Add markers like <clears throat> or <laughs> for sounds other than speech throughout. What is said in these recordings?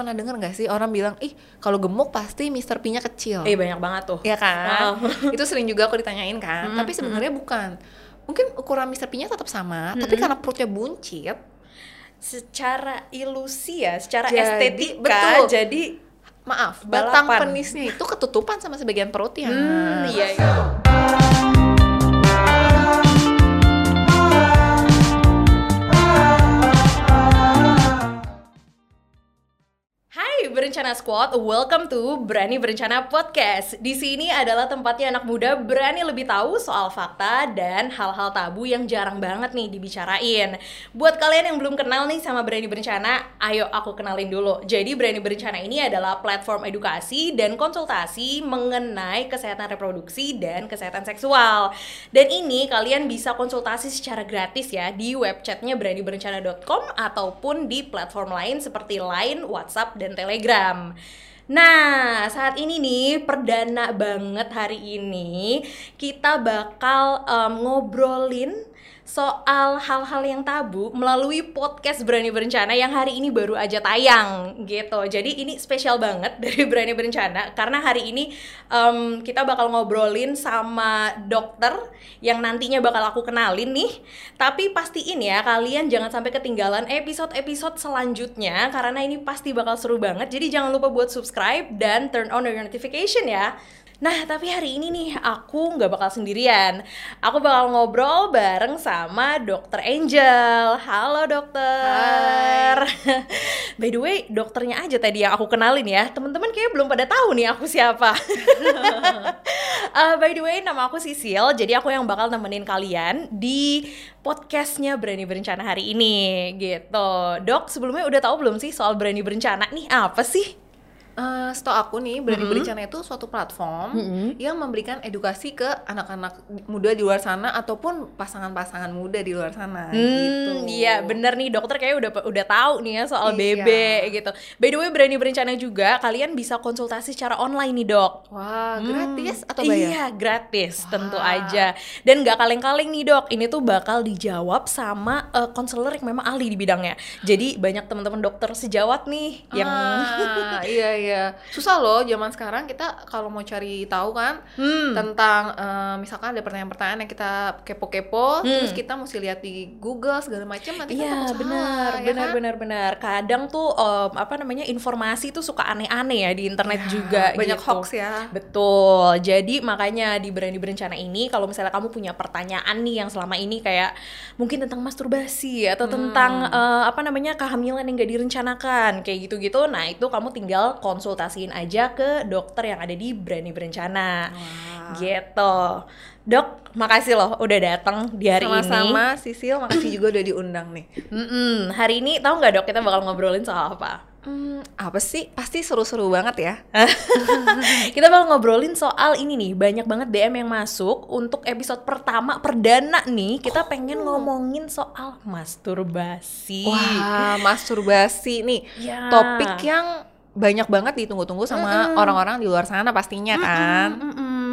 pernah denger nggak sih orang bilang, ih kalau gemuk pasti Mr. P-nya kecil. Eh banyak banget tuh. Iya kan? Wow. <laughs> itu sering juga aku ditanyain kan. Mm, Tapi sebenarnya bukan. Mungkin ukuran Mr. P-nya tetap sama, tapi karena perutnya buncit, Secara ilusi ya, secara Jadi, estetika, betul. jadi maaf, Balapan. batang penisnya itu ketutupan sama sebagian perutnya. hmm, iya iya. Berencana Squad, welcome to Berani Berencana Podcast. Di sini adalah tempatnya anak muda berani lebih tahu soal fakta dan hal-hal tabu yang jarang banget nih dibicarain. Buat kalian yang belum kenal nih sama Berani Berencana, ayo aku kenalin dulu. Jadi Berani Berencana ini adalah platform edukasi dan konsultasi mengenai kesehatan reproduksi dan kesehatan seksual. Dan ini kalian bisa konsultasi secara gratis ya di webchatnya beraniberencana.com ataupun di platform lain seperti Line, WhatsApp, dan Telegram. Nah, saat ini nih perdana banget hari ini kita bakal em, ngobrolin soal hal-hal yang tabu melalui podcast Berani Berencana yang hari ini baru aja tayang gitu. Jadi ini spesial banget <laughs> dari Berani Berencana karena hari ini em, kita bakal ngobrolin sama dokter yang nantinya bakal aku kenalin nih. Tapi pastiin ya kalian jangan sampai ketinggalan episode-episode selanjutnya karena ini pasti bakal seru banget. Jadi jangan lupa buat subscribe dan turn on your notification ya. Nah, tapi hari ini nih aku nggak bakal sendirian. Aku bakal ngobrol bareng sama Dokter Angel. Halo dokter. <laughs> By the way, dokternya aja tadi yang aku kenalin ya. Teman-teman kayaknya belum pada tahu nih aku siapa. <laughs> Eh, by the way, nama aku Sisil. Jadi aku yang bakal nemenin kalian di podcastnya Berani Berencana hari ini gitu. Dok, sebelumnya udah tahu belum sih soal Berani Berencana nih apa sih? Setahu aku nih, Berani Berencana itu suatu platform yang memberikan edukasi ke anak-anak muda di luar sana ataupun pasangan-pasangan muda di luar sana gitu. Hmm, iya bener nih dokter kayak udah udah tahu nih ya soal Iya. BB gitu. By the way berani berencana juga kalian bisa konsultasi secara online nih dok. Wah, gratis Hmm, atau bayar? Iya gratis tentu Wah. aja. Dan nggak kaleng-kaleng nih dok. Ini tuh bakal dijawab sama eh, konselor yang memang ahli di bidangnya. Jadi banyak teman-teman dokter sejawat nih yang Ah, iya <laughs> iya. Susah loh zaman sekarang kita kalau mau cari tahu kan Hmm. tentang eh, misalkan ada pertanyaan-pertanyaan yang kita kepo-kepo, Hmm. terus kita mesti lihat di Google segala macam nanti kan Iya takut salah, benar, ya benar, kan? benar, benar. Kadang tuh em, apa namanya informasi tuh suka aneh-aneh ya di internet Ya, juga. banyak gitu. hoax ya. Betul. Jadi makanya di berani berencana ini kalau misalnya kamu punya pertanyaan nih yang selama ini kayak mungkin tentang masturbasi atau tentang eh, apa namanya kehamilan yang gak direncanakan kayak gitu-gitu, nah itu kamu tinggal konsultasiin aja ke dokter yang ada di berani berencana. Wah. Gitu. Dok, makasih loh udah datang di hari ini. Sama-sama, Sisil, makasih juga udah diundang nih. Mm-mm. Hari ini tahu nggak dok kita bakal ngobrolin soal apa? Hmm, apa sih? Pasti seru-seru banget ya. <laughs> kita bakal ngobrolin soal ini nih banyak banget DM yang masuk untuk episode pertama perdana nih kita pengen ngomongin soal masturbasi. Wah, masturbasi nih. Ya. Topik yang banyak banget ditunggu-tunggu sama orang-orang di luar sana pastinya kan.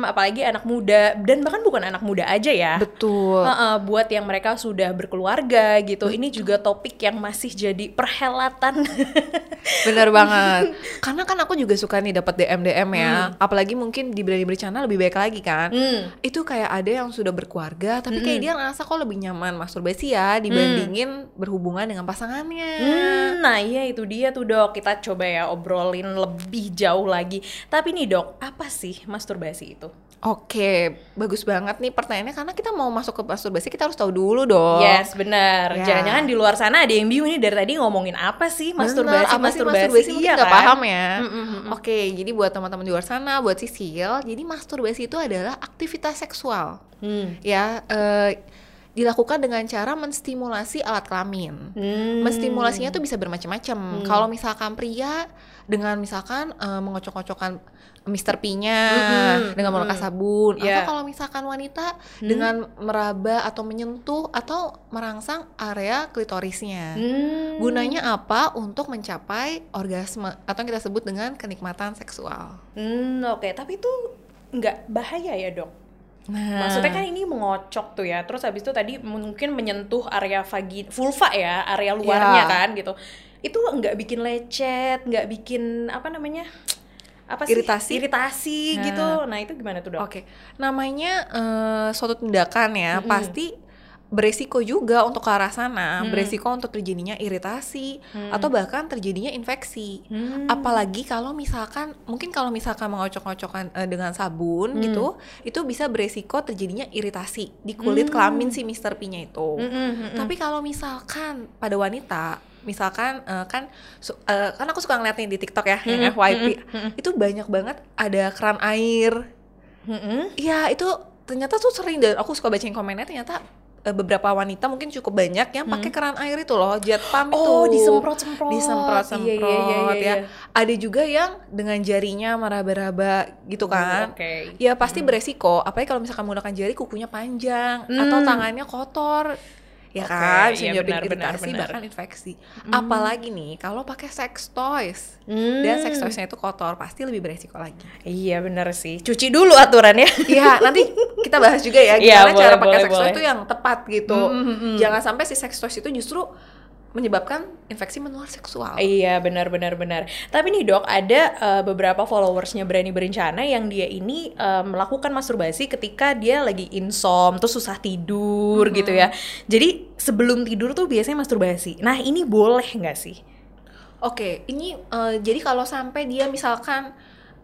Apalagi anak muda dan bahkan bukan anak muda aja ya. Betul. Heeh, buat yang mereka sudah berkeluarga gitu. Ini juga topik yang masih jadi perhelatan. <laughs> Bener banget. <laughs> Karena kan aku juga suka nih dapat DM DM ya. Apalagi mungkin di berani bercanda lebih baik lagi kan. Hmm. Itu kayak ada yang sudah berkeluarga tapi kayak dia ngerasa kok lebih nyaman masturbasi ya dibandingin berhubungan dengan pasangannya. Hmm, nah iya itu dia tuh dok. Kita coba ya obrolin lebih jauh lagi. Tapi nih dok, apa sih masturbasi itu? Oke, bagus banget nih pertanyaannya karena kita mau masuk ke masturbasi kita harus tahu dulu dong. Yes, benar. Ya. Jangan-jangan di luar sana ada yang bingung nih dari tadi ngomongin apa sih Bener, masturbasi? apa sih masturbasi, masturbasi iya kan? paham ya. Mm, mm, mm, mm. Oke, jadi buat teman-teman di luar sana, buat Sisil, jadi masturbasi itu adalah aktivitas seksual. Hmm. Ya, eh, dilakukan dengan cara menstimulasi alat kelamin. Hmm. Menstimulasinya tuh bisa bermacam-macam. Kalau misalkan pria dengan misalkan eh, mengocok-ngocokkan Mr. P-nya Mm-mm, dengan menggunakan sabun, Yeah. atau kalau misalkan wanita dengan meraba atau menyentuh atau merangsang area klitorisnya. Hmm. Gunanya apa? Untuk mencapai orgasme atau yang kita sebut dengan kenikmatan seksual. Hmm, oke. Tapi itu nggak bahaya ya dok? Nah, Maksudnya kan ini mengocok tuh ya. Terus habis itu tadi mungkin menyentuh area vagina, vulva ya, area luarnya Ya. kan gitu. Itu nggak bikin lecet, nggak bikin apa namanya? apa sih Iritasi? iritasi Nah. gitu nah itu gimana tuh dok Oke, namanya eh, suatu tindakan ya Mm-mm. pasti beresiko juga untuk ke arah sana, Mm. beresiko untuk terjadinya iritasi Hmm. atau bahkan terjadinya infeksi. Hmm. Apalagi kalau misalkan mungkin kalau misalkan mengocok-ngocokkan eh, dengan sabun Hmm. gitu, itu bisa beresiko terjadinya iritasi di kulit Hmm. kelamin si Mr. P-nya itu. Mm-mm, mm-mm. Tapi kalau misalkan pada wanita, misalkan eh, kan su- eh, kan aku suka ngeliat nih di TikTok ya, yang Mm-mm, FYP, mm-mm, itu banyak banget ada keran air. Iya, itu ternyata tuh sering dan aku suka bacain komennya ternyata eh, beberapa wanita mungkin cukup banyak yang pakai keran air itu loh, jet pump itu. Hmm. oh disemprot-semprot disemprot-semprot Iya, iya, iya, iya, ya. iya. Ada juga yang dengan jarinya meraba-raba gitu kan. oke Ya pasti beresiko, apalagi kalau misalkan menggunakan jari kukunya panjang atau Hmm. tangannya kotor. Ya Oke, kan, bisa iya, menyebabkan iritasi benar. bahkan infeksi. Apalagi nih kalau pakai sex toys. Hmm. Dan sex toysnya itu kotor, pasti lebih beresiko lagi. iya benar sih cuci dulu aturannya Iya, nanti kita bahas juga ya Iya, gimana cara boleh, pakai boleh, sex toy boleh. itu yang tepat gitu. Mm, mm, mm. Jangan sampai si sex toys itu justru menyebabkan infeksi menular seksual. Iya benar benar benar. Tapi nih dok ada eh, beberapa followersnya berani berencana yang dia ini eh, melakukan masturbasi ketika dia lagi insom terus susah tidur gitu ya. Jadi sebelum tidur tuh biasanya masturbasi. Nah ini boleh nggak sih? Oke, ini eh, jadi kalau sampai dia misalkan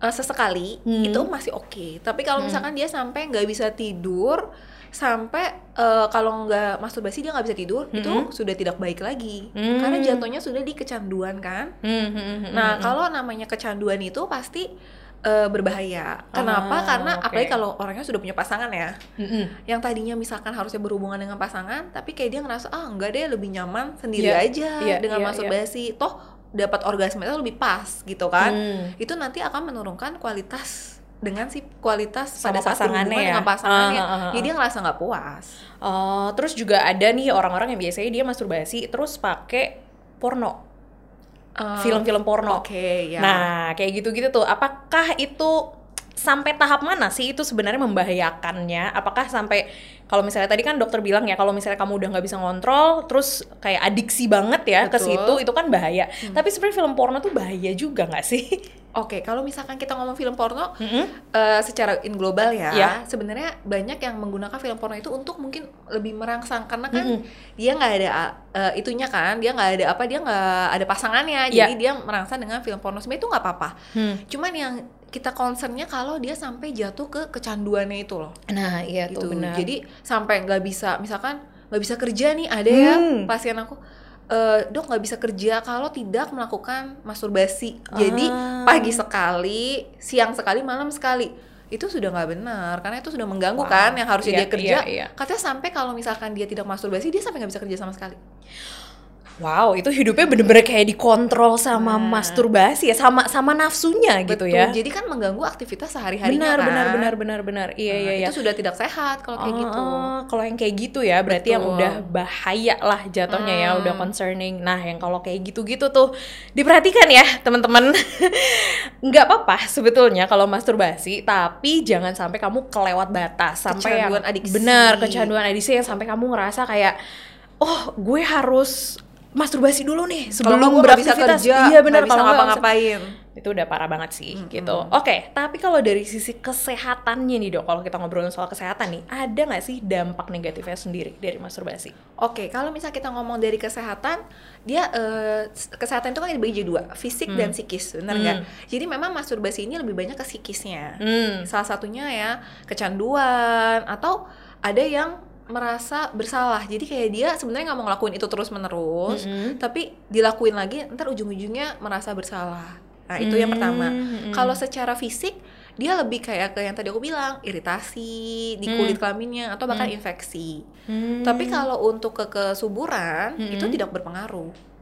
eh, sesekali Hmm. itu masih oke. Tapi kalau misalkan dia sampai nggak bisa tidur, sampai eh, kalau nggak masturbasi dia nggak bisa tidur, itu Hmm. sudah tidak baik lagi. Hmm. Karena jatuhnya sudah di kecanduan kan. Hmm, hmm, hmm, hmm, Nah, kalau namanya kecanduan itu pasti eh, berbahaya. Kenapa? Ah, Karena oke. apalagi kalau orangnya sudah punya pasangan ya. Hmm, hmm. Yang tadinya misalkan harusnya berhubungan dengan pasangan, tapi kayak dia ngerasa ah enggak deh lebih nyaman sendiri Iya, aja iya, dengan iya, masturbasi. Toh dapat orgasme itu lebih pas gitu kan. Hmm. Itu nanti akan menurunkan kualitas dengan si kualitas Sama pada saat pasangannya ya? dengan pasangannya. Ah, ah, ah, ah. Jadi dia ngerasa nggak puas. Oh, terus juga ada nih orang-orang yang biasanya dia masturbasi terus pakai porno, Eh, film-film porno. Oke, ya. Nah, kayak gitu-gitu tuh. Apakah itu sampai tahap mana sih itu sebenarnya membahayakannya? Apakah sampai kalau misalnya tadi kan dokter bilang ya kalau misalnya kamu udah nggak bisa ngontrol, terus kayak adiksi banget ya ke situ, itu kan bahaya. Tapi sebenarnya film porno tuh bahaya juga nggak sih? Oke, kalau misalkan kita ngomong film porno, Mm-mm. eh, secara in global ya, Iya. sebenarnya banyak yang menggunakan film porno itu untuk mungkin lebih merangsang karena kan Mm-mm. dia nggak ada eh, itunya kan, dia nggak ada apa, dia nggak ada pasangannya, Iya. jadi dia merangsang dengan film porno. Sebenarnya itu nggak apa-apa. Hmm. Cuman yang kita concernnya kalau dia sampai jatuh ke kecanduannya itu loh, Nah, iya gitu. tuh benar. Jadi sampai nggak bisa, misalkan nggak bisa kerja nih, ada ya Hmm. pasien aku. "Eh, dok nggak bisa kerja kalau tidak melakukan masturbasi jadi Ah. pagi sekali siang sekali malam sekali itu sudah nggak benar karena itu sudah mengganggu Wow. kan yang harusnya Iya, dia kerja iya, iya. katanya sampai kalau misalkan dia tidak masturbasi dia sampai nggak bisa kerja sama sekali Wow, itu hidupnya bener-bener kayak dikontrol sama Nah. masturbasi ya, sama sama nafsunya gitu Betul, ya. jadi kan mengganggu aktivitas sehari-harinya Benar, kan benar, benar, benar, benar. Iya, Nah, iya, iya. itu sudah tidak sehat kalau kayak Oh, gitu oh, kalau yang kayak gitu ya, berarti yang Betul. udah bahaya lah jatuhnya ya, Hmm. udah concerning. Nah, yang kalau kayak gitu-gitu tuh diperhatikan ya, teman-teman. <laughs> Nggak apa-apa sebetulnya kalau masturbasi, tapi jangan sampai kamu kelewat batas, sampai yang Kecanduan adiksi. benar kecanduan adiksi yang sampai kamu ngerasa kayak, oh, gue harus masturbasi dulu nih sebelum beraktivitas. kerja iya benar kalau ngapa-ngapain itu udah parah banget sih gitu. Oke, tapi kalau dari sisi kesehatannya nih dok, kalau kita ngobrolin soal kesehatan nih, ada nggak sih dampak negatifnya sendiri dari masturbasi? Oke, kalau misal kita ngomong dari kesehatan, dia eh, kesehatan itu kan dibagi jadi dua, fisik dan psikis, benar nggak? Hmm. Jadi memang masturbasi ini lebih banyak ke psikisnya. Hmm. Salah satunya ya kecanduan atau ada yang merasa bersalah. Jadi kayak dia sebenarnya nggak mau ngelakuin itu terus menerus, Mm-mm. tapi dilakuin lagi, ntar ujung-ujungnya merasa bersalah. Nah itu yang Hmm, pertama. mm-mm. Kalau secara fisik dia lebih kayak ke yang tadi aku bilang iritasi di kulit kelaminnya atau bahkan infeksi. Hmm. Tapi kalau untuk ke kesuburan Mm-mm. itu tidak berpengaruh.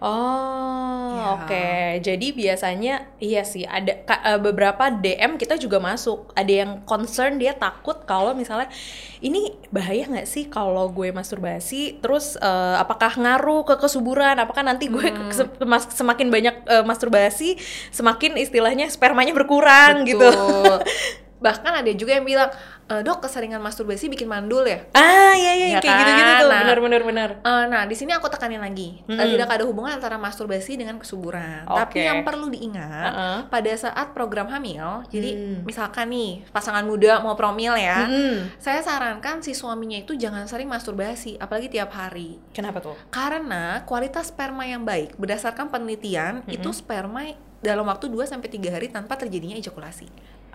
Oh, Ya. oke. Jadi biasanya iya sih ada ka- eh, beberapa DM kita juga masuk. Ada yang concern dia takut kalau misalnya ini bahaya nggak sih kalau gue masturbasi terus eh, apakah ngaruh ke kesuburan? Apakah nanti gue se- mas- semakin banyak eh, masturbasi semakin istilahnya spermanya berkurang gitu. Betul. <laughs> Bahkan ada juga yang bilang "Eh, dok keseringan masturbasi bikin mandul ya Ah, iya iya Ya kayak gitu-gitu kan? tuh. Nah. Benar benar benar. Eh, nah di sini aku tekanin lagi Mm-mm. tidak ada hubungan antara masturbasi dengan kesuburan Oke. tapi yang perlu diingat Heeh. pada saat program hamil jadi Hmm. misalkan nih pasangan muda mau promil ya Mm-mm. saya sarankan si suaminya itu jangan sering masturbasi apalagi tiap hari Kenapa tuh? karena kualitas sperma yang baik berdasarkan penelitian itu sperma dalam waktu 2 sampai 3 hari tanpa terjadinya ejakulasi.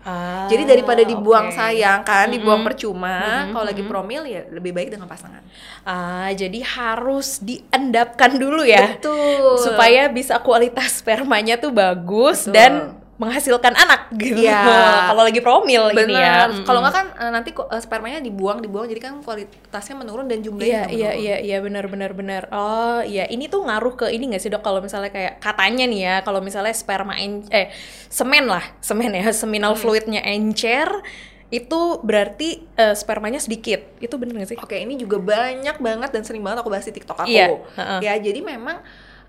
Ah, Jadi daripada dibuang oke. sayang kan, dibuang Mm-mm. percuma, Mm-mm, kalau lagi promil ya lebih baik dengan pasangan. Ah, jadi harus diendapkan dulu ya. Betul. Supaya bisa kualitas spermanya tuh bagus Betul. dan menghasilkan anak gitu. Iya. <laughs> Kalau lagi promil benar. ini ya. Kalau nggak kan eh, nanti eh, spermanya dibuang, dibuang jadi kan kualitasnya menurun dan Iya jumlahnya juga iya menurun. iya iya benar benar benar. Oh iya ini tuh ngaruh ke ini nggak sih dok kalau misalnya kayak katanya nih ya kalau misalnya sperma en eh semen lah semen ya <laughs> seminal Hmm. fluidnya encer itu berarti eh, spermanya sedikit itu bener nggak sih? Oke, ini juga banyak banget dan sering banget aku bahas di TikTok aku. Iya, heeh. Ya, jadi memang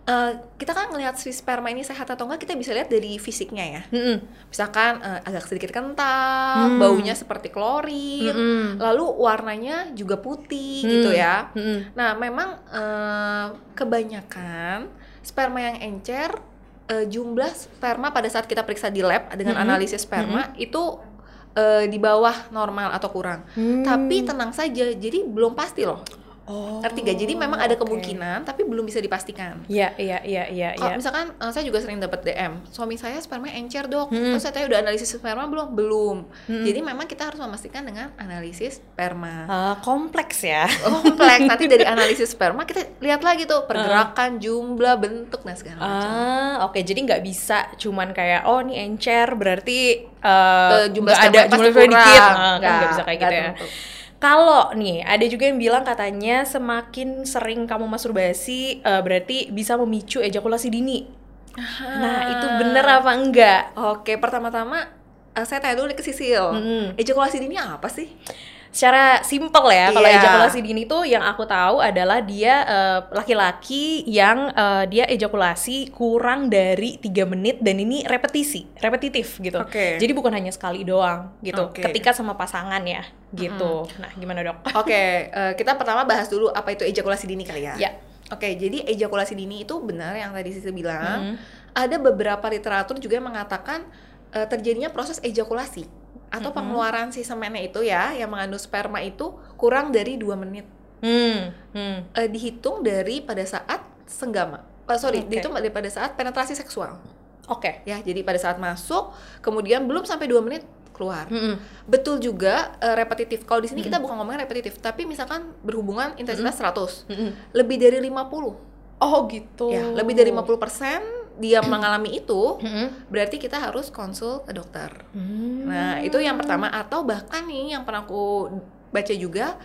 eh, kita kan ngelihat si sperma ini sehat atau enggak kita bisa lihat dari fisiknya ya. Mm-mm. Misalkan eh, agak sedikit kental, Hmm. baunya seperti klorin, Mm-mm. lalu warnanya juga putih Hmm. gitu ya. Mm-mm. Nah, memang eh, kebanyakan sperma yang encer eh, jumlah sperma pada saat kita periksa di lab dengan Mhm. analisis sperma itu eh, di bawah normal atau kurang. Hmm. Tapi tenang saja, jadi belum pasti loh. Oh, Ngerti gak? Jadi memang ada kemungkinan, tapi belum bisa dipastikan. Iya iya iya iya. Kalau iya. misalkan eh, saya juga sering dapat DM, suami saya sperma encer dok, Hmm. terus saya tanya udah analisis sperma belum? Belum. Hmm. Jadi memang kita harus memastikan dengan analisis sperma. Ah, kompleks ya. <laughs> Kompleks. Nanti dari analisis sperma kita lihat lagi tuh pergerakan, jumlah, bentuk dan segala macam. Ah, oke. Jadi nggak bisa cuman kayak oh ini encer berarti eh Eh, jumlah ada jumlah dikit. Ah, kan Nggak, bisa kayak gitu ya. tentu. Kalau nih ada juga yang bilang katanya semakin sering kamu masturbasi eh, berarti bisa memicu ejakulasi dini. Nah itu bener apa enggak? Oke, pertama-tama eh, saya tanya dulu ke Sisil. Mm-mm. Ejakulasi dini apa sih? Secara simple ya kalau Iya. ejakulasi dini tuh yang aku tahu adalah dia eh, laki-laki yang eh, dia ejakulasi kurang dari tiga menit dan ini repetisi repetitif gitu Oke. jadi bukan hanya sekali doang gitu Oke. ketika sama pasangan ya gitu nah gimana dok <laughs> Oke, eh, kita pertama bahas dulu apa itu ejakulasi dini kali ya. ya Oke, jadi ejakulasi dini itu benar yang tadi Sisi bilang. Mhm. Ada beberapa literatur juga yang mengatakan terjadinya proses ejakulasi atau Mhm. pengeluaran si semennya itu ya yang mengandung sperma itu kurang dari dua menit. hmm. Hmm. Eh, dihitung dari pada saat senggama. Eh, sorry, Oke. dihitung dari pada saat penetrasi seksual. oke Ya, jadi pada saat masuk, kemudian belum sampai dua menit keluar. Mm-mm. Betul juga eh, repetitif. Kalau di sini kita bukan ngomongin repetitif, tapi misalkan berhubungan intensitas 100. Mm-mm. Lebih dari 50 oh gitu ya lebih dari 50% dia mengalami itu berarti kita harus konsul ke dokter. Hmm. nah itu yang pertama. Atau bahkan nih yang pernah aku baca juga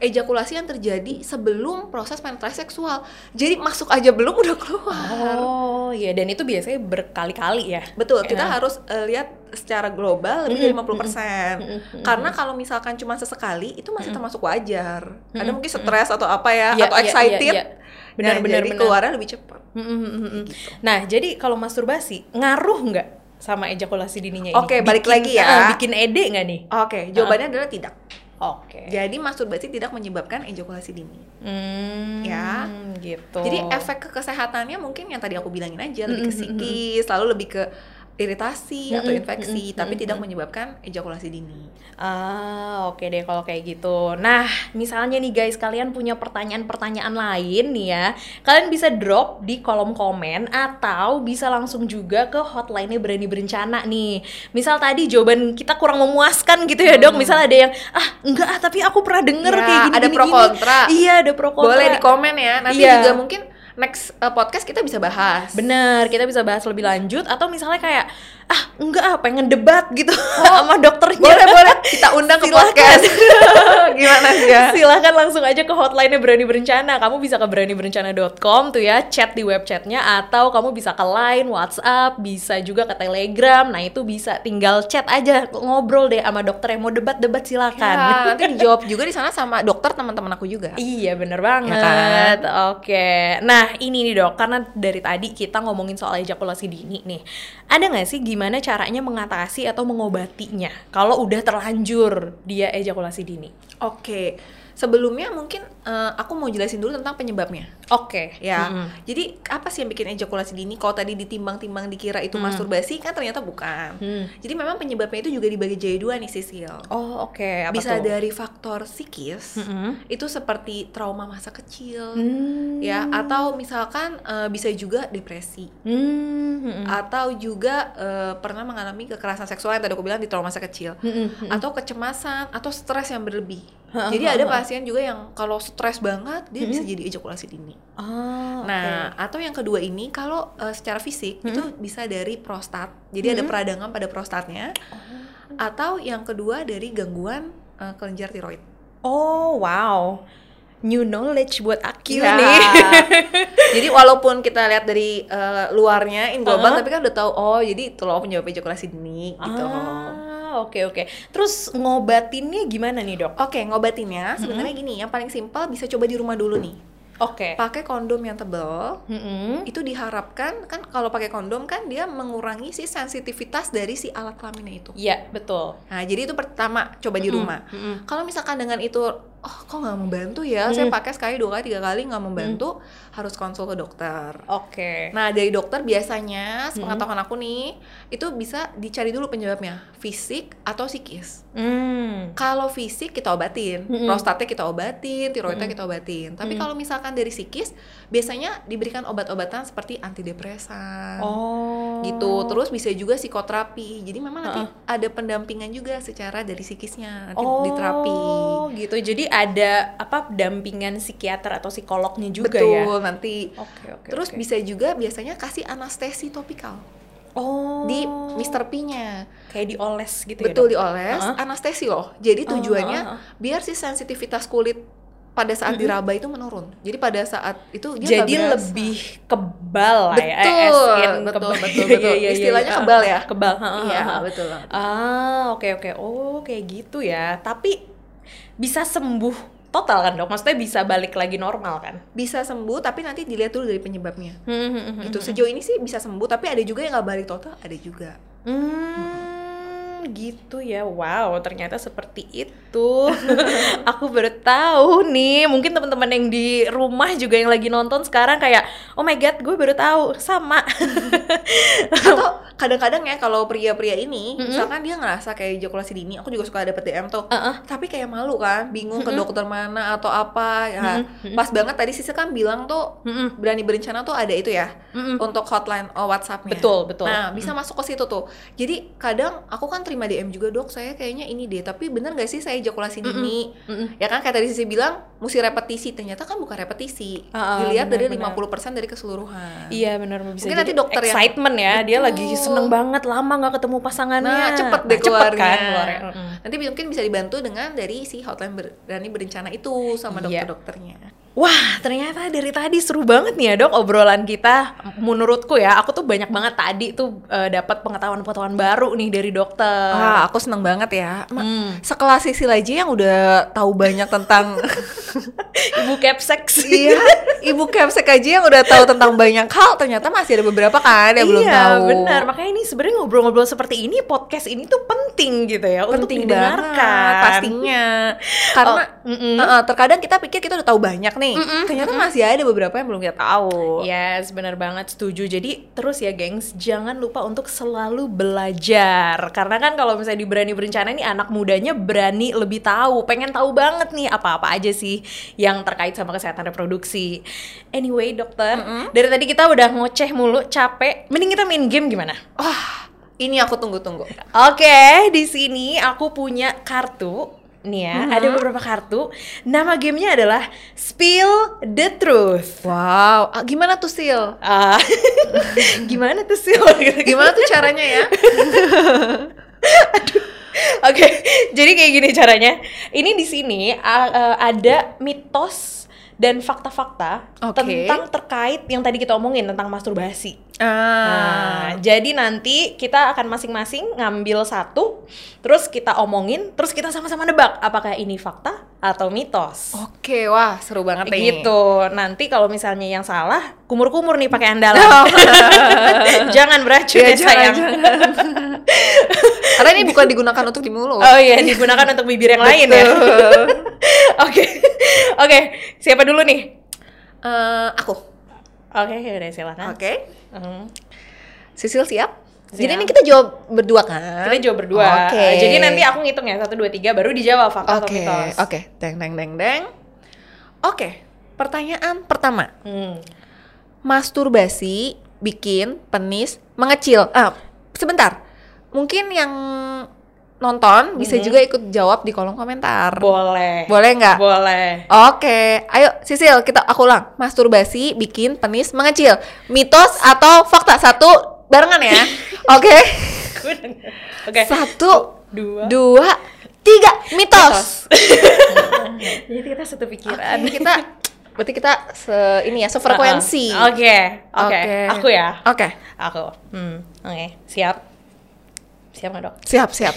ejakulasi yang terjadi sebelum proses penetrasi seksual. Jadi masuk aja belum udah keluar. Oh ya dan itu biasanya berkali-kali ya? Betul. Kita Ya. harus eh, lihat secara global lebih dari Mm-mm, 50% Mm-mm. karena kalau misalkan cuma sesekali itu masih termasuk wajar. Ada mungkin stres atau apa ya Iya, atau iya, excited. iya, iya. Benar, Nah, jadi keluarnya lebih cepat Mm, mm, mm, mm. gitu. Nah, jadi kalau masturbasi ngaruh nggak sama ejakulasi dininya ini? Oke, balik Bikin- lagi ya. ah, bikin ede nggak nih? Oke, jawabannya adalah tidak. Oke. Jadi masturbasi tidak menyebabkan ejakulasi dini. Hmm, Ya. gitu. Jadi efek ke kesehatannya mungkin yang tadi aku bilangin aja lebih ke Mm-mm, psikis, lalu lebih ke iritasi atau Mm-mm, infeksi, mm-mm, tapi tidak mm-mm. menyebabkan ejakulasi dini. Ah, oke deh kalau kayak gitu. Nah, misalnya nih guys, kalian punya pertanyaan-pertanyaan lain nih ya, kalian bisa drop di kolom komen atau bisa langsung juga ke hotline-nya Berani Berencana nih. Misal tadi jawaban kita kurang memuaskan gitu ya dok, misal ada yang ah enggak ah tapi aku pernah denger Hmm. Ya, kayak gini ada gini, pro gini." kontra. Iya ada pro kontra. Boleh di komen ya. Nanti Iya. juga mungkin next uh, podcast kita bisa bahas. Bener, kita bisa bahas lebih lanjut atau misalnya kayak ah enggak ah pengen debat gitu <laughs> sama dokternya. Boleh, boleh. Kita undang ke podcast. <laughs> Gimana ya? Silahkan langsung aja ke hotline-nya Berani Berencana. Kamu bisa ke beraniberencana.com tuh ya, chat di web chatnya atau kamu bisa ke Line, WhatsApp, bisa juga ke Telegram. Nah itu bisa tinggal chat aja ngobrol deh sama dokter yang mau debat-debat silakan. Ya, <laughs> nanti dijawab juga di sana sama dokter teman-teman aku juga. Iya bener banget. Ya kan? Oke. Nah Nah ini nih dok, karena dari tadi kita ngomongin soal ejakulasi dini nih, ada nggak sih gimana caranya mengatasi atau mengobatinya kalau udah terlanjur dia ejakulasi dini? Oke, sebelumnya mungkin uh, aku mau jelasin dulu tentang penyebabnya. Oke. Ya. Mm-mm. Jadi apa sih yang bikin ejakulasi dini? Kalau tadi ditimbang-timbang dikira itu masturbasi kan ternyata bukan. Hmm. Jadi memang penyebabnya itu juga dibagi jadi dua nih Sisil. Oh oke. Apa Bisa tuh? dari faktor psikis. Mm-mm. Itu seperti trauma masa kecil. Hmm. Ya, atau misalkan eh, bisa juga depresi. Hmm. Mm-mm. Atau juga eh, pernah mengalami kekerasan seksual yang tadi aku bilang di trauma masa kecil. Mm-mm. Atau kecemasan atau stres yang berlebih. Jadi ada pasien juga yang kalau stres banget dia bisa jadi ejakulasi dini. Ah, Nah, atau yang kedua ini kalau uh, secara fisik itu bisa dari prostat. Jadi ada peradangan pada prostatnya. Atau yang kedua dari gangguan uh, kelenjar tiroid. Oh wow, new knowledge buat Akil Iya. nih. <laughs> jadi walaupun kita lihat dari uh, luarnya in global Uh-huh. tapi kan udah tahu oh jadi itu loh penyebab ejakulasi dini gitu. Ah, oke oke. Terus ngobatinnya gimana nih dok? Oke, ngobatinnya sebenarnya gini, yang paling simpel bisa coba di rumah dulu nih. Oke. Pakai kondom yang tebel, Mm-mm. itu diharapkan kan kalau pakai kondom kan dia mengurangi si sensitivitas dari si alat kelaminnya itu. Iya betul. Nah, jadi itu pertama coba di rumah. mm-mm. Kalau misalkan dengan itu, oh kok nggak membantu ya? Saya pakai sekali, dua kali, tiga kali nggak membantu, harus konsul ke dokter. Oke. Nah, dari dokter biasanya, sepengetahuan aku nih, itu bisa dicari dulu penyebabnya, fisik atau psikis. Hmm. Kalau fisik kita obatin, Mm-mm. prostatnya kita obatin, tiroidnya kita obatin. Tapi kalau misalkan dari psikis, biasanya diberikan obat-obatan seperti antidepresan. Oh. gitu terus bisa juga psikoterapi jadi memang nanti ada pendampingan juga secara dari psikisnya nanti Oh, di terapi gitu. Jadi ada apa dampingan psikiater atau psikolognya juga betul ya. nanti Oke oke. terus oke. bisa juga biasanya kasih anestesi topikal oh di Mr. P-nya kayak dioles gitu betul ya. Dok? dioles Uh-uh. anestesi loh jadi tujuannya uh-uh. biar si sensitivitas kulit pada saat diraba itu menurun jadi pada saat itu dia Jadi lebih kebal lah ya. Betul, eh, as in betul, <laughs> betul, Iya, betul. iya, iya, Istilahnya iya. kebal ya. Kebal. iya betul Ah, oke oke. Oh, kayak gitu ya. Tapi bisa sembuh total kan, Dok? Maksudnya bisa balik lagi normal kan? bisa sembuh tapi nanti dilihat dulu dari penyebabnya. Hmm, gitu. sejauh ini sih bisa sembuh tapi ada juga yang nggak balik total? Ada juga. Hmm, gitu ya. Wow, ternyata seperti itu. <laughs> Aku baru tahu nih. Mungkin teman-teman yang di rumah juga yang lagi nonton sekarang kayak, "Oh my god, gue baru tahu." Sama. <laughs> atau kadang-kadang ya kalau pria-pria ini misalkan dia ngerasa kayak ejakulasi dini aku juga suka dapet DM tuh Uh-uh. tapi kayak malu kan bingung ke dokter mana atau apa ya pas banget tadi Sisi kan bilang tuh Mm-mm. berani berencana tuh ada itu ya Mm-mm. untuk hotline oh, WhatsAppnya Betul, betul. nah bisa masuk ke situ tuh jadi kadang aku kan terima DM juga dok saya kayaknya ini deh tapi bener gak sih saya ejakulasi dini Mm-mm. ya kan kayak tadi Sisi bilang mesti repetisi ternyata kan bukan repetisi Ah, ah, dilihat dari benar-benar. 50% dari keseluruhan Iya benar bisa Mungkin jadi nanti dokter yang- excitement ya dia Betul. lagi seneng banget lama nggak ketemu pasangannya Nah, cepet deh Nah, cepet keluarnya. kan keluarnya Mm-mm. Nanti mungkin bisa dibantu dengan dari si hotline berani berencana itu sama Iya. dokter-dokternya. Wah, ternyata dari tadi seru banget nih ya dok obrolan kita. Menurutku ya, aku tuh banyak banget tadi tuh eh, dapat pengetahuan-pengetahuan baru nih dari dokter. Wah, aku seneng banget ya. Hmm. Sekelas Sisil aja yang udah tahu banyak tentang <laughs> <laughs> Ibu capsex. iya, Ibu Kepsek aja yang udah tahu tentang banyak hal, ternyata masih ada beberapa kan yang belum iya, tahu. benar. Makanya ini sebenarnya ngobrol-ngobrol seperti ini, podcast ini tuh penting gitu ya untuk Penting didengarkan. banget pastinya. Karena Oh, mm-mm. uh-uh, terkadang kita pikir kita udah tahu banyak nih, ternyata masih ada beberapa yang belum kita tahu. Yes, benar banget setuju. Jadi terus ya gengs, jangan lupa untuk selalu belajar. Karena kan kalau misalnya di berani berencana ini anak mudanya berani lebih tahu, pengen tahu banget nih apa-apa aja sih yang terkait sama kesehatan reproduksi. Anyway, dokter, dari tadi kita udah ngoceh mulu, capek. Mending kita main game gimana? Wah, ini aku tunggu-tunggu. Oke, di sini aku punya kartu. Nih ya, ada beberapa kartu. Nama gamenya adalah Spill the Truth. Wow, ah, gimana tuh Sil? Ah, <laughs> gimana tuh sih? Gimana tuh caranya ya? <laughs> <laughs> <laughs> Oke, jadi kayak gini caranya. Ini di sini eh, ada mitos dan fakta-fakta Oke. tentang terkait yang tadi kita omongin tentang masturbasi. Ah, Nah, jadi nanti kita akan masing-masing ngambil satu, terus kita omongin, terus kita sama-sama nebak apakah ini fakta atau mitos. Oke, wah seru banget nih. Gitu. Nanti kalau misalnya yang salah, kumur-kumur nih pakai andalan. <laughs> jangan beracun Ya, ya, sayang. jangan, Karena ini bukan digunakan untuk di mulut. Oh iya, digunakan untuk bibir yang lain ya. <laughs> Oke. Oke, siapa dulu nih? Eh, aku. Oke, udah silakan. Oke. Hmm. Sisil siap? Siap. Jadi ini kita jawab berdua kan? Kita jawab berdua. Oke. Uh, Jadi nanti aku ngitung ya, satu, dua, tiga, baru dijawab fakta atau Oke, mitos. oke. Deng deng deng deng. Oke. Pertanyaan pertama. Hmm. Masturbasi bikin penis mengecil. Ah, sebentar. Mungkin yang nonton bisa Mhm. juga ikut jawab di kolom komentar. Boleh. Boleh nggak? Boleh. Oke, ayo Sisil kita aku ulang. Masturbasi bikin penis mengecil. Mitos atau fakta? Satu barengan ya. <laughs> Oke. <laughs> Oke. Satu, Dua. dua, tiga. Mitos. <laughs> Jadi kita satu pikiran. Oke, kita berarti kita se ini ya sefrekuensi. Uh-uh. Oke. Oke. Oke. Aku ya. Oke, Aku. Hmm. Oke. Siap. Siap nggak dok? siap siap.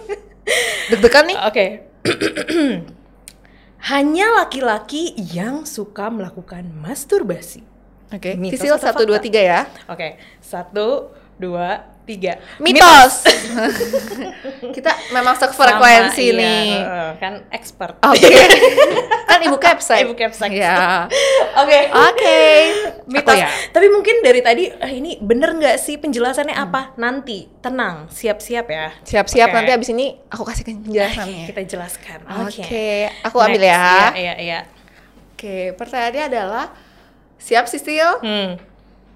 <laughs> Deg-degan nih. Oke. <clears throat> Hanya laki-laki yang suka melakukan masturbasi. Oke, Mitos Sisil satu dua tiga ya. Oke, satu, dua, tiga. Mitos. <laughs> kita memang sefrekuensi iya, nih. kan expert. Oke. kan ibu capsite. Ibu capsite. Ya. Oke. Oke. <laughs> Mitos. Aku ya. Tapi mungkin dari tadi eh, ini bener nggak sih penjelasannya apa? Nanti tenang, siap-siap ya. Siap-siap Oke. nanti abis ini aku kasih penjelasannya. <laughs> Kita jelaskan. Oke, aku ambil Next. ya. Iya, iya, iya. Oke, pertanyaannya adalah siap Sisil? Hmm.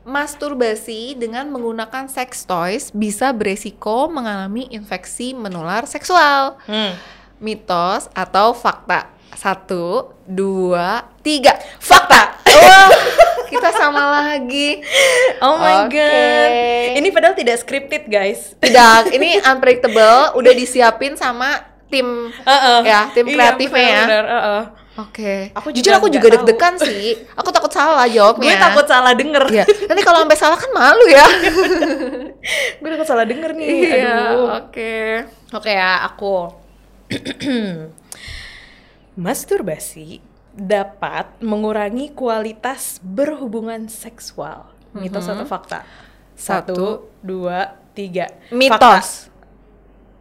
Masturbasi dengan menggunakan sex toys bisa beresiko mengalami infeksi menular seksual. Hmm. Mitos atau fakta? Satu, dua, tiga. Fakta. Wah, <laughs> kita sama lagi. Oh my Oke. god. Ini padahal tidak scripted, guys. Tidak, ini <laughs> unpredictable. Udah disiapin sama tim Heeh. ya, tim Iya, kreatifnya ya. benar-benar, heeh. Oke. Aku Jujur aku juga deg-degan sih. Aku takut salah jawabnya. Gue takut salah denger. Iya. Nanti kalau sampai salah kan malu ya. <laughs> Gue takut salah denger nih. Iya. Oke. Oke ya, aku. <clears throat> Masturbasi dapat mengurangi kualitas berhubungan seksual. Mitos atau fakta? Satu, Satu. dua, tiga. Mitos.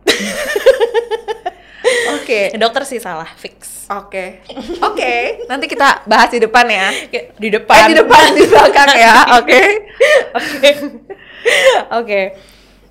<laughs> Oke. Fakta. <laughs> Dokter sih salah, fix. Oke. Oke. Nanti kita bahas di depan ya. Di Eh depan. di depan di belakang ya. <laughs> Oke. Oke. Oke.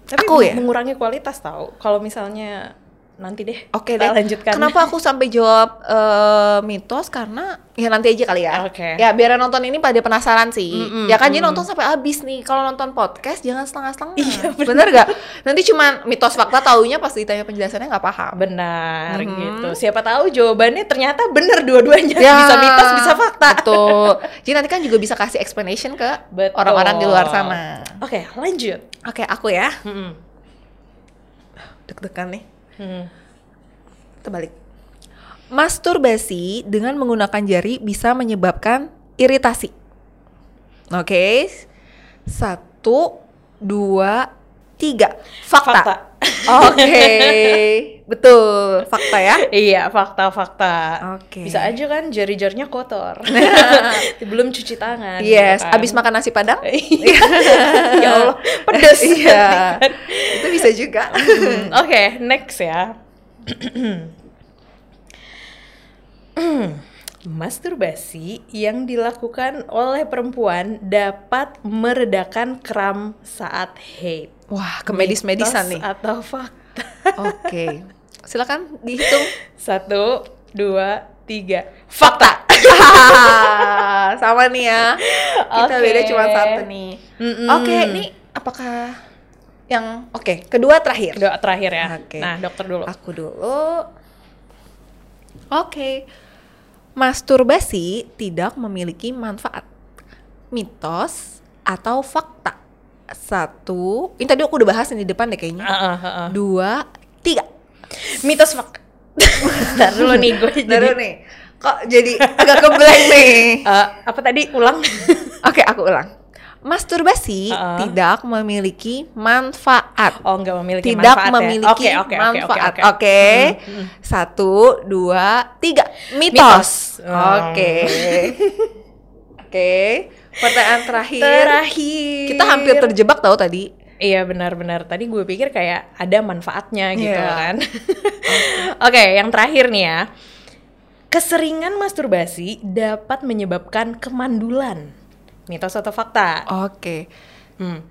Tapi Aku ya? mengurangi kualitas tahu. Kalau misalnya nanti deh. Oke kita deh. lanjutkan. Kenapa aku sampai jawab eh, mitos karena ya nanti aja kali ya. Oke. Ya biar nonton ini pada penasaran sih. Mm-mm, ya kan jadi mm. nonton sampai habis nih. Kalau nonton podcast jangan setengah-setengah. Iya, bener. gak? Nanti cuma mitos fakta taunya pas ditanya penjelasannya nggak paham. Benar Mhm. gitu. Siapa tahu jawabannya ternyata benar dua-duanya. Ya, bisa mitos, bisa fakta. Betul. Jadi nanti kan juga bisa kasih explanation ke orang-orang di luar sana. Oke, lanjut. Oke, aku ya. Mm-mm. Deg-degan nih. Hmm. Terbalik. Masturbasi dengan menggunakan jari bisa menyebabkan iritasi. Oke. Satu, dua, tiga. Fakta. Fakta. <laughs> Oke. Betul. Fakta ya. Iya, fakta-fakta. Oke. Bisa aja kan jari-jarinya kotor. <laughs> Belum cuci tangan. Yes, gitu kan. abis makan nasi padang. <laughs> ya Allah, pedes. Iya. Itu bisa juga. Hmm, Oke, next ya. <clears throat> Masturbasi yang dilakukan oleh perempuan dapat meredakan kram saat haid. Wah, ke medis-medisan nih. Atau fakta. Oke. Silakan dihitung. Satu, dua, tiga. Fakta. <laughs> <laughs> Sama nih ya. Kita Oke. beda cuma satu nih. Mm-mm. Oke, ini apakah yang oke, kedua terakhir. Doa terakhir ya. Oke. Nah, dokter dulu. Aku dulu. Oke. Masturbasi tidak memiliki manfaat. Mitos atau fakta? Satu, ini tadi aku udah bahas yang di depan deh kayaknya. Heeh, heeh. Dua, tiga. Mitos fakta. <laughs> Ntar dulu nih gue jadi nih. Kok jadi agak keblank nih? <laughs> Eh, apa tadi ulang? <laughs> Oke, aku ulang. Masturbasi Uh-uh. tidak memiliki manfaat. Oh, nggak memiliki tidak manfaat ya? memiliki Oke, oke, oke, oke, manfaat. oke. Oke. Hmm, hmm. Satu, dua, tiga. Mitos. Mitos. Oke. Oke. Pertanyaan terakhir. Terakhir. Kita hampir terjebak tahu tadi. Iya benar-benar. Tadi gue pikir kayak ada manfaatnya gitu Iya. kan. <laughs> Oke, yang terakhir nih ya. Keseringan masturbasi dapat menyebabkan kemandulan. Mitos atau fakta? Oke. Hmm.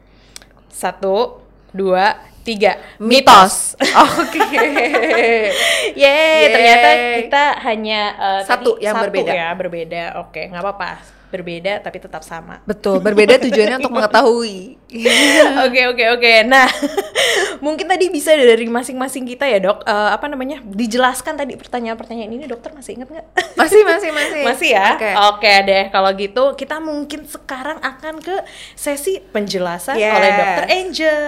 Satu, dua, tiga. Mitos. Oke. Yeay, <laughs> Yeay. ternyata kita hanya uh, Satu tadi yang satu berbeda. ya, berbeda. Oke, nggak apa-apa. Berbeda tapi tetap sama. Betul, berbeda tujuannya untuk mengetahui. <laughs> Oke oke oke. Nah, <laughs> mungkin tadi bisa dari masing-masing kita ya dok. Eh, apa namanya? Dijelaskan tadi pertanyaan-pertanyaan ini dokter masih ingat nggak? <laughs> Masih, masih, masih. Masih ya? Oke. Oke deh. Kalau gitu kita mungkin sekarang akan ke sesi penjelasan Yes. oleh dokter Angel.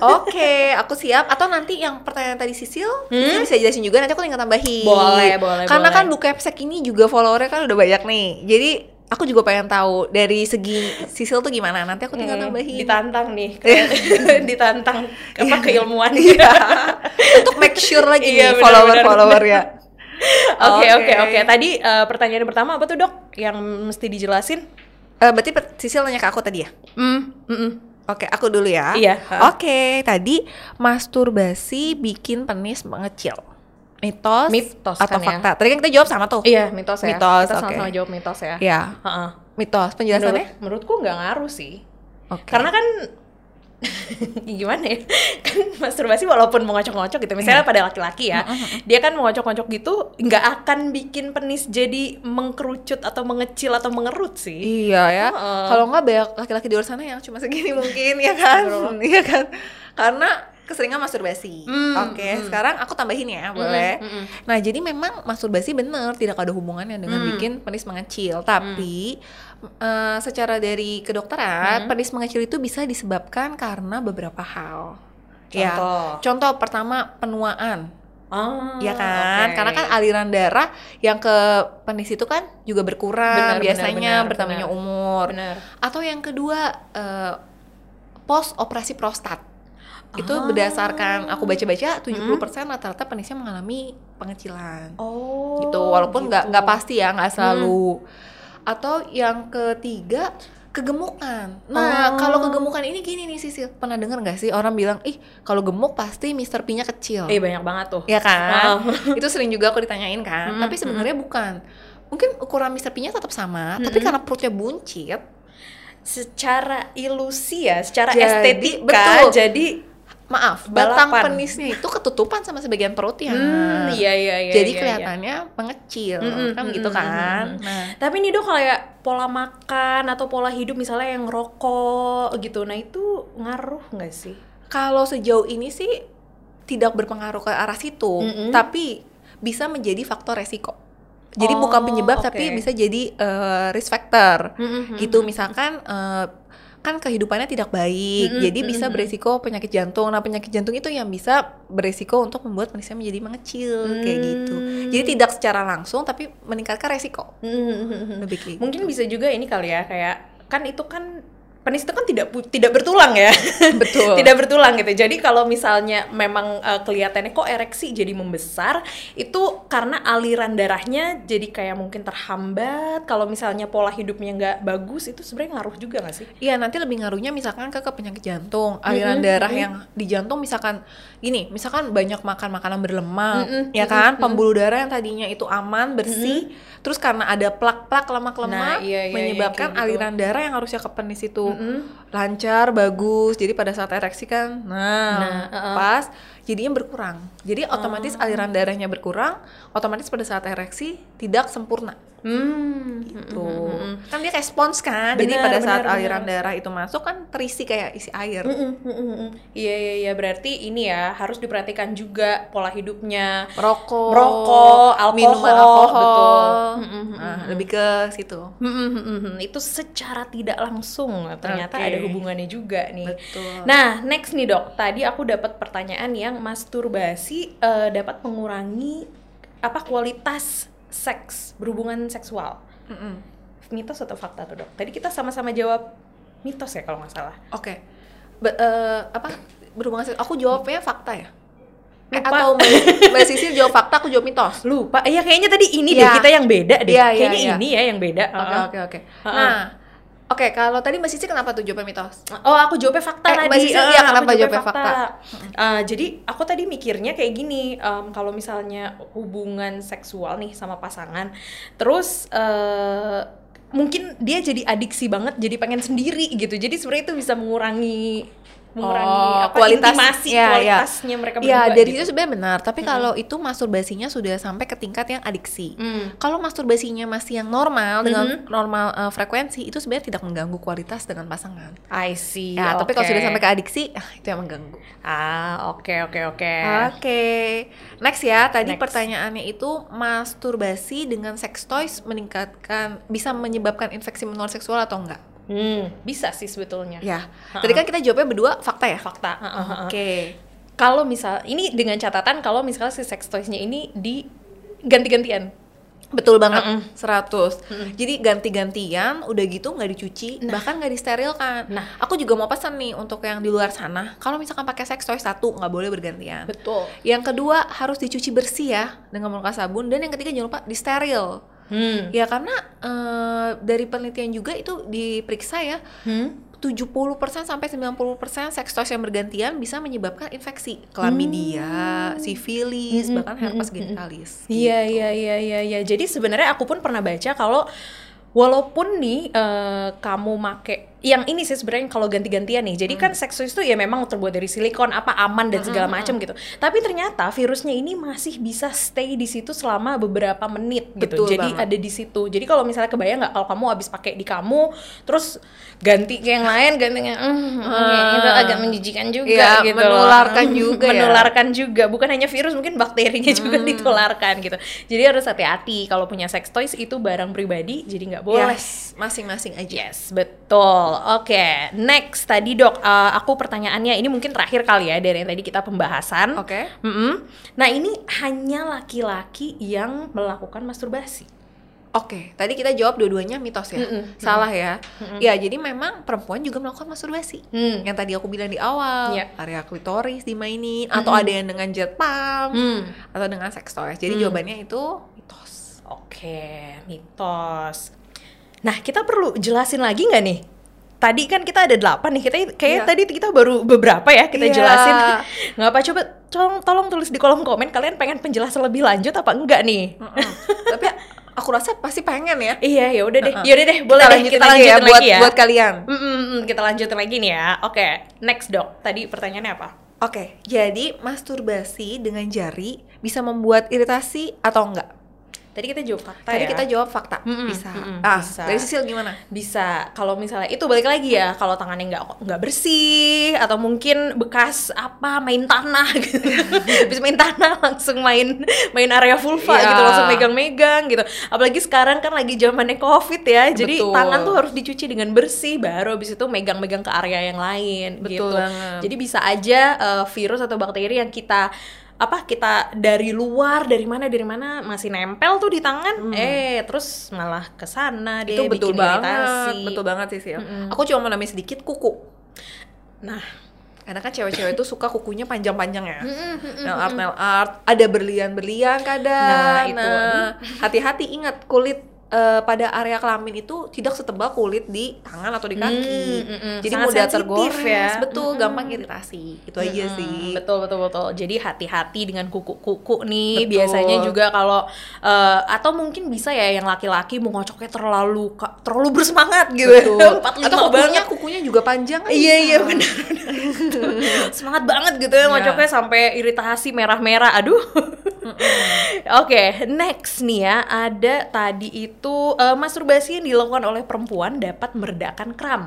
Oke, aku siap. Atau nanti yang pertanyaan tadi Sisil, Sisil bisa jelasin juga. Nanti aku tinggal tambahin. Hmm? Boleh, boleh, Karena boleh. kan buku Epsek ini juga followernya kan udah banyak nih. Jadi aku juga pengen tahu dari segi Sisil tuh gimana. Nanti aku tinggal Hmm, tambahin. ditantang nih, <laughs> <laughs> ditantang apa keilmuan. Iya. Untuk make sure lagi Iya, nih benar, follower-followernya. <laughs> Oke Oke. oke oke. Tadi eh, pertanyaan pertama apa tuh dok? Yang mesti dijelasin? Eh, berarti Sisil nanya ke aku tadi ya? Hmm, mm, mm. Oke, aku dulu ya. Iya. Oke, tadi masturbasi bikin penis mengecil. Mitos, Mitos atau kan ya? fakta? Tadi kan kita jawab sama tuh. Iya mitos ya. Mitos, Kita sama-sama jawab mitos ya. Ya, Heeh. mitos. Penjelasannya? Menurut, menurutku nggak ngaruh sih. Oke. Karena kan <laughs> gimana ya? Kan masturbasi walaupun mengocok-ngocok gitu. Misalnya pada laki-laki ya, dia kan mengocok-ngocok gitu nggak akan bikin penis jadi mengkerucut atau mengecil atau mengerut sih. Iya ya. Heeh. Kalau nggak banyak laki-laki di luar sana yang cuma segini mungkin ya kan? Iya kan? Karena keseringan masturbasi. Hmm, Oke, sekarang aku tambahin ya, boleh. mm, mm. Nah, jadi memang masturbasi benar tidak ada hubungannya dengan Hmm. bikin penis mengecil, tapi eh, secara dari kedokteran, Hmm. penis mengecil itu bisa disebabkan karena beberapa hal. Contoh. Ya. Contoh pertama penuaan. Ah, ya kan oke. karena kan aliran darah yang ke penis itu kan juga berkurang Benar, biasanya benar, bertambahnya benar. umur Benar. atau yang kedua eh, post operasi prostat itu Ah. berdasarkan aku baca-baca 70% rata-rata penisnya mengalami pengecilan Oh. gitu walaupun nggak gitu. nggak pasti ya nggak selalu atau yang ketiga kegemukan. Nah, Oh. kalau kegemukan ini gini nih Sisil, pernah denger nggak sih orang bilang, ih kalau gemuk pasti Mr. P-nya kecil. Eh banyak banget tuh. Ya kan? Oh. <laughs> itu sering juga aku ditanyain kan. Mm, tapi sebenarnya bukan. Mungkin ukuran Mr. P-nya tetap sama, tapi karena perutnya buncit, secara ilusi ya, secara Jadi, estetika betul. jadi maaf, batang Balapan. penisnya itu ketutupan sama sebagian perutnya. Hmm, iya iya iya. Jadi iya, kelihatannya mengecil, Mm-mm, kan gitu mm-mm, kan. mm-mm. Nah, Tapi nih dok kayak pola makan atau pola hidup misalnya yang rokok gitu, nah itu ngaruh nggak sih? kalau sejauh ini sih tidak berpengaruh ke arah situ, Mm-mm. tapi bisa menjadi faktor resiko. Jadi Oh, bukan penyebab tapi oke. bisa jadi eh, risk factor. Mm-mm, gitu misalkan eh, kan kehidupannya tidak baik. Mm-mm, jadi bisa beresiko penyakit jantung. Nah penyakit jantung itu yang bisa beresiko untuk membuat penisnya menjadi mengecil kayak gitu. Hmm. jadi tidak secara langsung tapi meningkatkan resiko. Mm-mm. lebih kayak Mungkin bisa juga ini kali ya kayak kan itu kan penis itu kan tidak tidak bertulang ya. betul <laughs> tidak bertulang gitu. Jadi kalau misalnya memang uh, kelihatannya kok ereksi jadi membesar, itu karena aliran darahnya jadi kayak mungkin terhambat. Kalau misalnya pola hidupnya nggak bagus, itu sebenarnya ngaruh juga nggak sih? Iya nanti lebih ngaruhnya misalkan ke, ke penyakit jantung aliran Mm-mm, darah mm-mm. yang di jantung misalkan gini misalkan banyak makan makanan berlemak Mm-mm, ya kan pembuluh darah yang tadinya itu aman bersih terus karena ada plak-plak Nah, lemak-lemak iya, iya, iya, menyebabkan kayak gitu. aliran darah yang harusnya ke penis itu Mm-mm. lancar bagus jadi pada saat ereksi kan nah, Nah, uh-uh. pas jadinya berkurang jadi otomatis Oh. aliran darahnya berkurang otomatis pada saat ereksi tidak sempurna Hmm. gitu Mm-mm. kan dia kayak spons kan jadi Benar, pada saat benar, aliran darah itu masuk kan terisi kayak isi air Mm-mm, mm-mm, mm. Iya iya iya berarti ini ya harus diperhatikan juga pola hidupnya. merokok Merokok, alkohol, minuman alkohol betul. Mm-mm, nah mm-mm. lebih ke situ Mm-mm, itu secara tidak langsung ternyata Oke. ada hubungannya juga nih. betul Nah, next nih dok, tadi aku dapat pertanyaan yang masturbasi eh, dapat mengurangi apa kualitas seks berhubungan seksual. Mm-mm. Mitos atau fakta tuh dok? Tadi kita sama-sama jawab mitos ya kalau nggak salah. Oke. Be- eh, apa berhubungan seks? Aku jawabnya fakta ya. Eh, atau Mbak, Sisil jawab fakta, aku jawab mitos. Lupa, iya kayaknya tadi ini Iya. deh kita yang beda deh. Iya, iya, kayaknya iya. ini ya yang beda. Oke oke oke. Nah, oke kalau tadi Mbak Sisil kenapa tuh jawabnya mitos? Oh, aku jawabnya fakta Eh, tadi. Mbak Sisil, Eh, iya, kenapa jawabnya fakta? Eh, jadi aku tadi mikirnya kayak gini, em, kalau misalnya hubungan seksual nih sama pasangan, terus eh, mungkin dia jadi adiksi banget, jadi pengen sendiri gitu. Jadi sebenarnya itu bisa mengurangi mengurangi Oh, apa kualitas- intimasi ya, ya. kualitasnya mereka berdua. Iya, dari gitu. itu sebenarnya benar. Tapi kalau itu masturbasinya sudah sampai ke tingkat yang adiksi. Hmm. Kalau masturbasinya masih yang normal dengan Mhm. normal eh, frekuensi itu sebenarnya tidak mengganggu kualitas dengan pasangan. I see. Ya, tapi kalau sudah sampai ke adiksi, ah, itu yang mengganggu. Ah, oke oke oke. Oke, next ya. Tadi Next. pertanyaannya itu masturbasi dengan sex toys meningkatkan bisa menyebabkan infeksi menular seksual atau enggak? Hmm, bisa sih sebetulnya. Ya. Ha-ha. Tadi kan kita jawabnya berdua fakta ya. Fakta. Oke. Kalau misal ini dengan catatan kalau misalnya si sex toys-nya ini di ganti-gantian. Betul banget, Mm-mm. 100. Jadi ganti-gantian, udah gitu nggak dicuci, bahkan nggak disterilkan. Nah. aku juga mau pesan nih untuk yang di luar sana, kalau misalkan pakai sex toy satu nggak boleh bergantian. Betul. Yang kedua harus dicuci bersih ya dengan menggunakan sabun dan yang ketiga jangan lupa disteril. Hmm. Ya karena eh, dari penelitian juga itu diperiksa ya Hmm. 70% sampai 90% seks toys yang bergantian bisa menyebabkan infeksi chlamydia, sifilis, Mm-mm, bahkan herpes mm-mm, genitalis. Iya iya iya iya iya. Jadi sebenarnya aku pun pernah baca kalau walaupun nih eh, kamu make yang ini sih sebenarnya kalau ganti-gantian nih. Jadi kan sex toys itu ya memang terbuat dari silikon, apa aman dan segala macam gitu. Tapi ternyata virusnya ini masih bisa stay di situ selama beberapa menit gitu. Betul Jadi banget. ada di situ. Jadi kalau misalnya kebayang nggak kalau kamu habis pakai di kamu, terus ganti ke yang lain, ganti ke hmm, oke, itu agak menjijikan juga Iya, gitu. menularkan juga ya. Menularkan juga. Bukan hanya virus, mungkin bakterinya juga Hmm. ditularkan gitu. Jadi harus hati-hati kalau punya sex toys itu barang pribadi, jadi nggak boleh. Yes, masing-masing aja. Yes, betul. Oke, next tadi dok, eh, aku pertanyaannya ini mungkin terakhir kali ya dari yang tadi kita pembahasan. Oke. Mm-mm. Nah ini hanya laki-laki yang melakukan masturbasi. Oke, tadi kita jawab dua-duanya mitos ya. Mm-mm, Salah ya. Ya, jadi memang perempuan juga melakukan masturbasi. Hmm. Yang tadi aku bilang di awal, Iya. area klitoris dimainin atau ada yang dengan jet pump Hmm. atau dengan sex toys. Jadi Hmm. jawabannya itu mitos. Oke, mitos. Nah, kita perlu jelasin lagi nggak nih? Tadi kan kita ada delapan nih, kita kayak Iya. tadi kita baru beberapa ya kita Iya. jelasin. <laughs> Nggak apa coba tolong tolong tulis di kolom komen kalian pengen penjelasan lebih lanjut apa enggak nih? Mm-mm. Tapi aku rasa pasti pengen ya. Iya, ya udah deh. Ya udah deh, boleh kita deh lanjutin kita lagi lanjutin ya buat lagi ya. buat kalian. Mm, mm, mm, kita lanjutin lagi nih ya. Oke, next dok. Tadi pertanyaannya apa? Oke, jadi masturbasi dengan jari bisa membuat iritasi atau enggak? Tadi kita jawab fakta Tadi ya. kita jawab fakta. Mm-mm, bisa. mm-mm, ah, bisa. dari Sisil gimana? bisa kalau misalnya itu balik lagi ya kalau tangannya nggak nggak bersih atau mungkin bekas apa main tanah <laughs> gitu habis main tanah langsung main main area vulva Iya. gitu langsung megang-megang gitu apalagi sekarang kan lagi zamannya covid ya jadi Betul. tangan tuh harus dicuci dengan bersih baru habis itu megang-megang ke area yang lain Betul gitu banget. jadi bisa aja eh, virus atau bakteri yang kita apa kita dari luar dari mana dari mana masih nempel tuh di tangan eh terus malah ke sana deh Hmm. itu betul bikin banget. iritasi. Betul banget sih, Sil. Mm-mm. Aku cuma mau nambahin sedikit kuku. Nah, Karena kan cewek-cewek itu suka kukunya panjang-panjang ya. Nail art, nail art, ada berlian-berlian kadang. Nah, itu. Nah, hati-hati ingat kulit eh, pada area kelamin itu tidak setebal kulit di tangan atau di kaki. Mm, mm, mm. Jadi Sangat mudah tergores, ya. betul, Mm-mm. gampang iritasi. Itu aja Mm-mm, sih. Betul betul betul. Jadi hati-hati dengan kuku-kuku nih. Betul. Biasanya juga kalau eh, atau mungkin bisa ya yang laki-laki mau ngocoknya terlalu terlalu bersemangat gitu. Betul. <laughs> Atau kukunya, banget. kukunya juga panjang kan Iya iya benar. <laughs> Semangat banget gitu ya Iya. ngocoknya sampai iritasi merah-merah. Aduh. <laughs> Oke, next nih ya. Ada tadi itu eh, masturbasi yang dilakukan oleh perempuan dapat meredakan kram.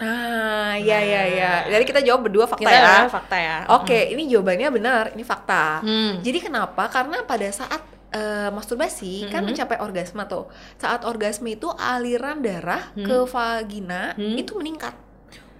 Ah, iya iya iya. Jadi kita jawab berdua fakta Kita ya. fakta ya. Oke, ini jawabannya benar, ini fakta. Hmm. Jadi kenapa? Karena pada saat eh, masturbasi kan Mhm. mencapai orgasme tuh. Saat orgasme itu aliran darah Hmm. ke vagina Hmm. itu meningkat.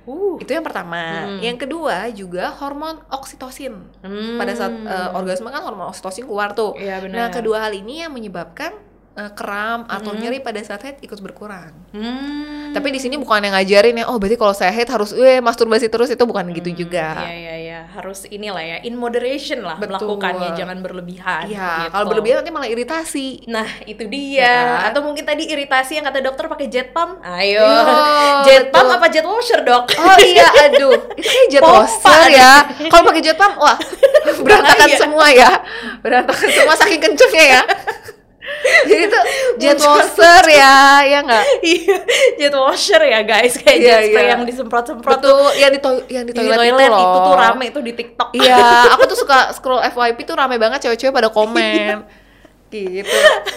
Uh. Itu yang pertama. Hmm. Yang kedua juga hormon oksitosin. Hmm. Pada saat eh, orgasme kan hormon oksitosin keluar tuh. Iya benar. Nah, kedua hal ini yang menyebabkan eh, kram atau Mhm. nyeri pada saat head ikut berkurang. Hmm. Tapi di sini bukan yang ngajarin ya, oh berarti kalau saya haid harus eh masturbasi terus itu bukan gitu juga. Iya iya iya, harus inilah ya, in moderation lah Betul. melakukannya, jangan berlebihan. Iya, gitu. kalau berlebihan nanti malah iritasi. Nah, itu dia. Ya? Atau mungkin tadi iritasi yang kata dokter pakai jet pump. Ayo. Iya, <laughs> jet pump betul. apa jet washer, Dok? Oh iya, aduh, <laughs> itu kayak jet Pompa washer ya. Kalau pakai jet pump, wah <laughs> berantakan semua ya, berantakan semua saking kencengnya ya. Jadi itu jet washer ya, ya nggak? <laughs> Iya, jet washer ya, guys. Kayak Iya, jet spray iya. yang disemprot-semprot tuh Betul, yang di, to- yang di di toilet, toilet, itu, itu, loh. tuh rame tuh di TikTok. Iya, <laughs> aku tuh suka scroll FYP tuh rame banget cewek-cewek pada komen. gitu.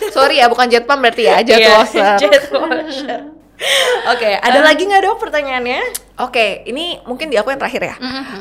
Sorry ya, bukan jet pump berarti ya, jet Iya, washer. <laughs> jet washer. Oke, ada lagi nggak dok pertanyaannya? Oke, ini mungkin di aku yang terakhir ya.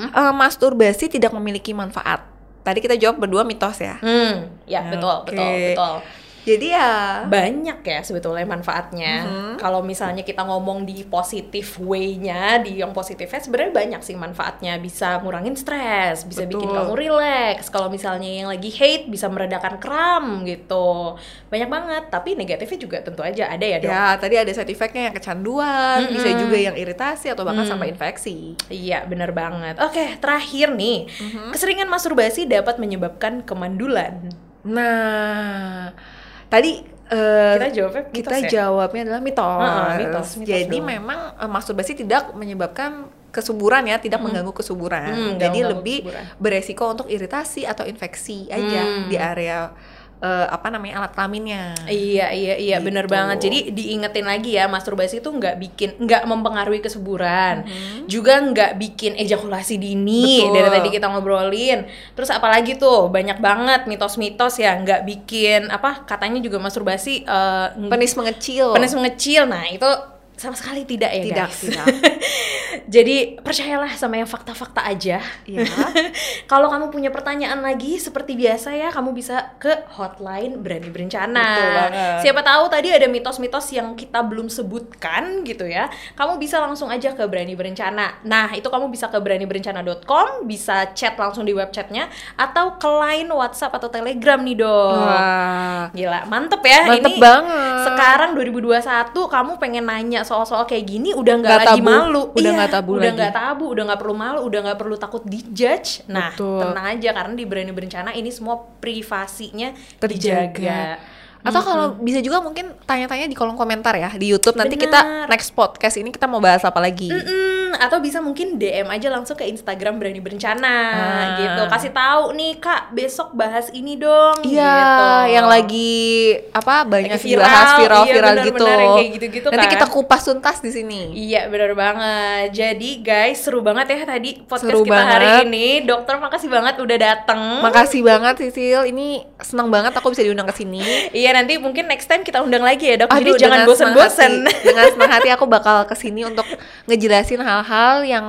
Eh, masturbasi tidak memiliki manfaat. Tadi kita jawab berdua mitos ya. Hmm, ya betul, Oke. betul, betul. Jadi ya banyak ya sebetulnya manfaatnya. Kalau misalnya kita ngomong di positif way-nya, di yang positifnya sebenarnya banyak sih manfaatnya. Bisa ngurangin stres, bisa bikin Betul. kamu relax. Kalau misalnya yang lagi hate bisa meredakan kram gitu. Banyak banget, tapi negatifnya juga tentu aja ada ya, Dok. Ya, tadi ada side effect-nya yang kecanduan, bisa juga yang iritasi atau bahkan sampai infeksi. Iya, bener banget. Oke, terakhir nih. Mm-hmm. Keseringan masturbasi dapat menyebabkan kemandulan. Nah, tadi eh, Kita jawabnya mitos kita ya? jawabnya adalah mitos. Heeh, mitos, mitos Jadi dong. memang eh, masturbasi tidak menyebabkan kesuburan ya, tidak mengganggu kesuburan. Hmm, Jadi lebih kesuburan. beresiko untuk iritasi atau infeksi aja Hmm. di area eh, apa namanya alat kelaminnya. Iya iya iya bener Gitu. banget. Jadi diingetin lagi ya masturbasi itu nggak bikin nggak mempengaruhi kesuburan, Mm-hmm. juga nggak bikin ejakulasi dini Betul. dari tadi kita ngobrolin. Terus apalagi tuh banyak banget mitos-mitos ya nggak bikin apa katanya juga masturbasi ng- Penis mengecil. penis mengecil. Nah itu sama sekali tidak ya Tidak, guys. tidak. <laughs> Jadi percayalah sama yang fakta-fakta aja. Iya. <laughs> Kalau kamu punya pertanyaan lagi seperti biasa ya, kamu bisa ke hotline Berani Berencana. Siapa tahu tadi ada mitos-mitos yang kita belum sebutkan gitu ya. Kamu bisa langsung aja ke Berani Berencana. Nah, itu kamu bisa ke beraniberencana.com, bisa chat langsung di web chatnya atau ke line WhatsApp atau Telegram nih, Dok. Wah. Gila, mantep ya. Mantep Ini banget. Sekarang 2021 kamu pengen nanya soal-soal kayak gini udah nggak lagi tabu. malu. Udah Iya, nggak tabu Udah nggak tabu, udah nggak perlu malu, udah nggak perlu takut dijudge. Nah, Betul. tenang aja karena di Berani Berencana ini semua privasinya Terjaga. dijaga. Atau kalau bisa juga mungkin tanya-tanya di kolom komentar ya di YouTube. Nanti Benar. kita next podcast ini kita mau bahas apa lagi. Mm-mm, atau bisa mungkin DM aja langsung ke Instagram Berani Berencana Ah. gitu. Kasih tahu nih Kak, besok bahas ini dong Iya, gitu. yang lagi apa banyak Lagi viral, dibahas viral-viral iya, benar-benar gitu. yang kayak gitu-gitu Nanti kan. kita kupas tuntas di sini. Iya benar banget. Jadi guys seru banget ya tadi podcast Seru kita hari banget. ini. Dokter makasih banget udah dateng. Makasih banget Sisil, ini senang banget aku bisa diundang ke sini. <laughs> Iya nanti mungkin next time kita undang lagi ya dok. Jadi Aduh, jangan dengan senang bosen-bosen. Dengan senang hati aku bakal ke sini untuk ngejelasin hal-hal yang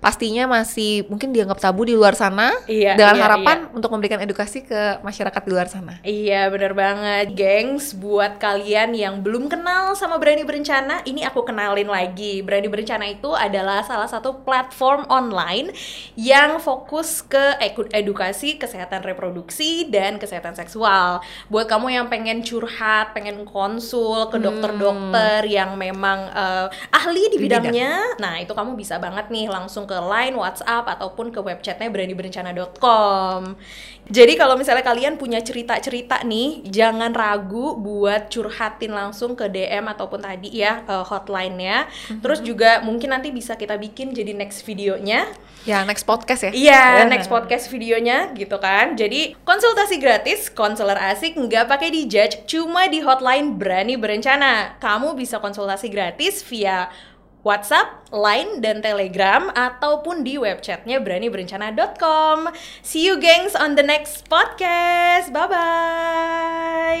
pastinya masih mungkin dianggap tabu di luar sana. Iya, dengan iya, harapan untuk memberikan edukasi ke masyarakat di luar sana. Iya bener banget. Gengs buat kalian yang belum kenal sama Berani Berencana Ini aku kenalin lagi. Berani Berencana itu adalah salah satu platform online Yang fokus ke edu- edukasi kesehatan reproduksi dan kesehatan seksual. Buat kamu yang pengen curhat, pengen konsul ke dokter-dokter yang memang eh, ahli di Di bidangnya Nah itu kamu bisa banget nih langsung ke line, whatsapp, ataupun ke webchatnya beraniberencana.com Jadi kalau misalnya kalian punya cerita-cerita nih Jangan ragu buat curhatin langsung ke DM ataupun tadi ya hotline-nya Terus juga mungkin nanti bisa kita bikin jadi next videonya Ya, next podcast ya. Iya, next podcast videonya gitu kan. Jadi konsultasi gratis, konselor asik nggak pakai dijudge, cuma di hotline berani berencana. Kamu bisa konsultasi gratis via WhatsApp, Line, dan Telegram ataupun di webchatnya beraniberencana.com. See you gengs on the next podcast. Bye bye.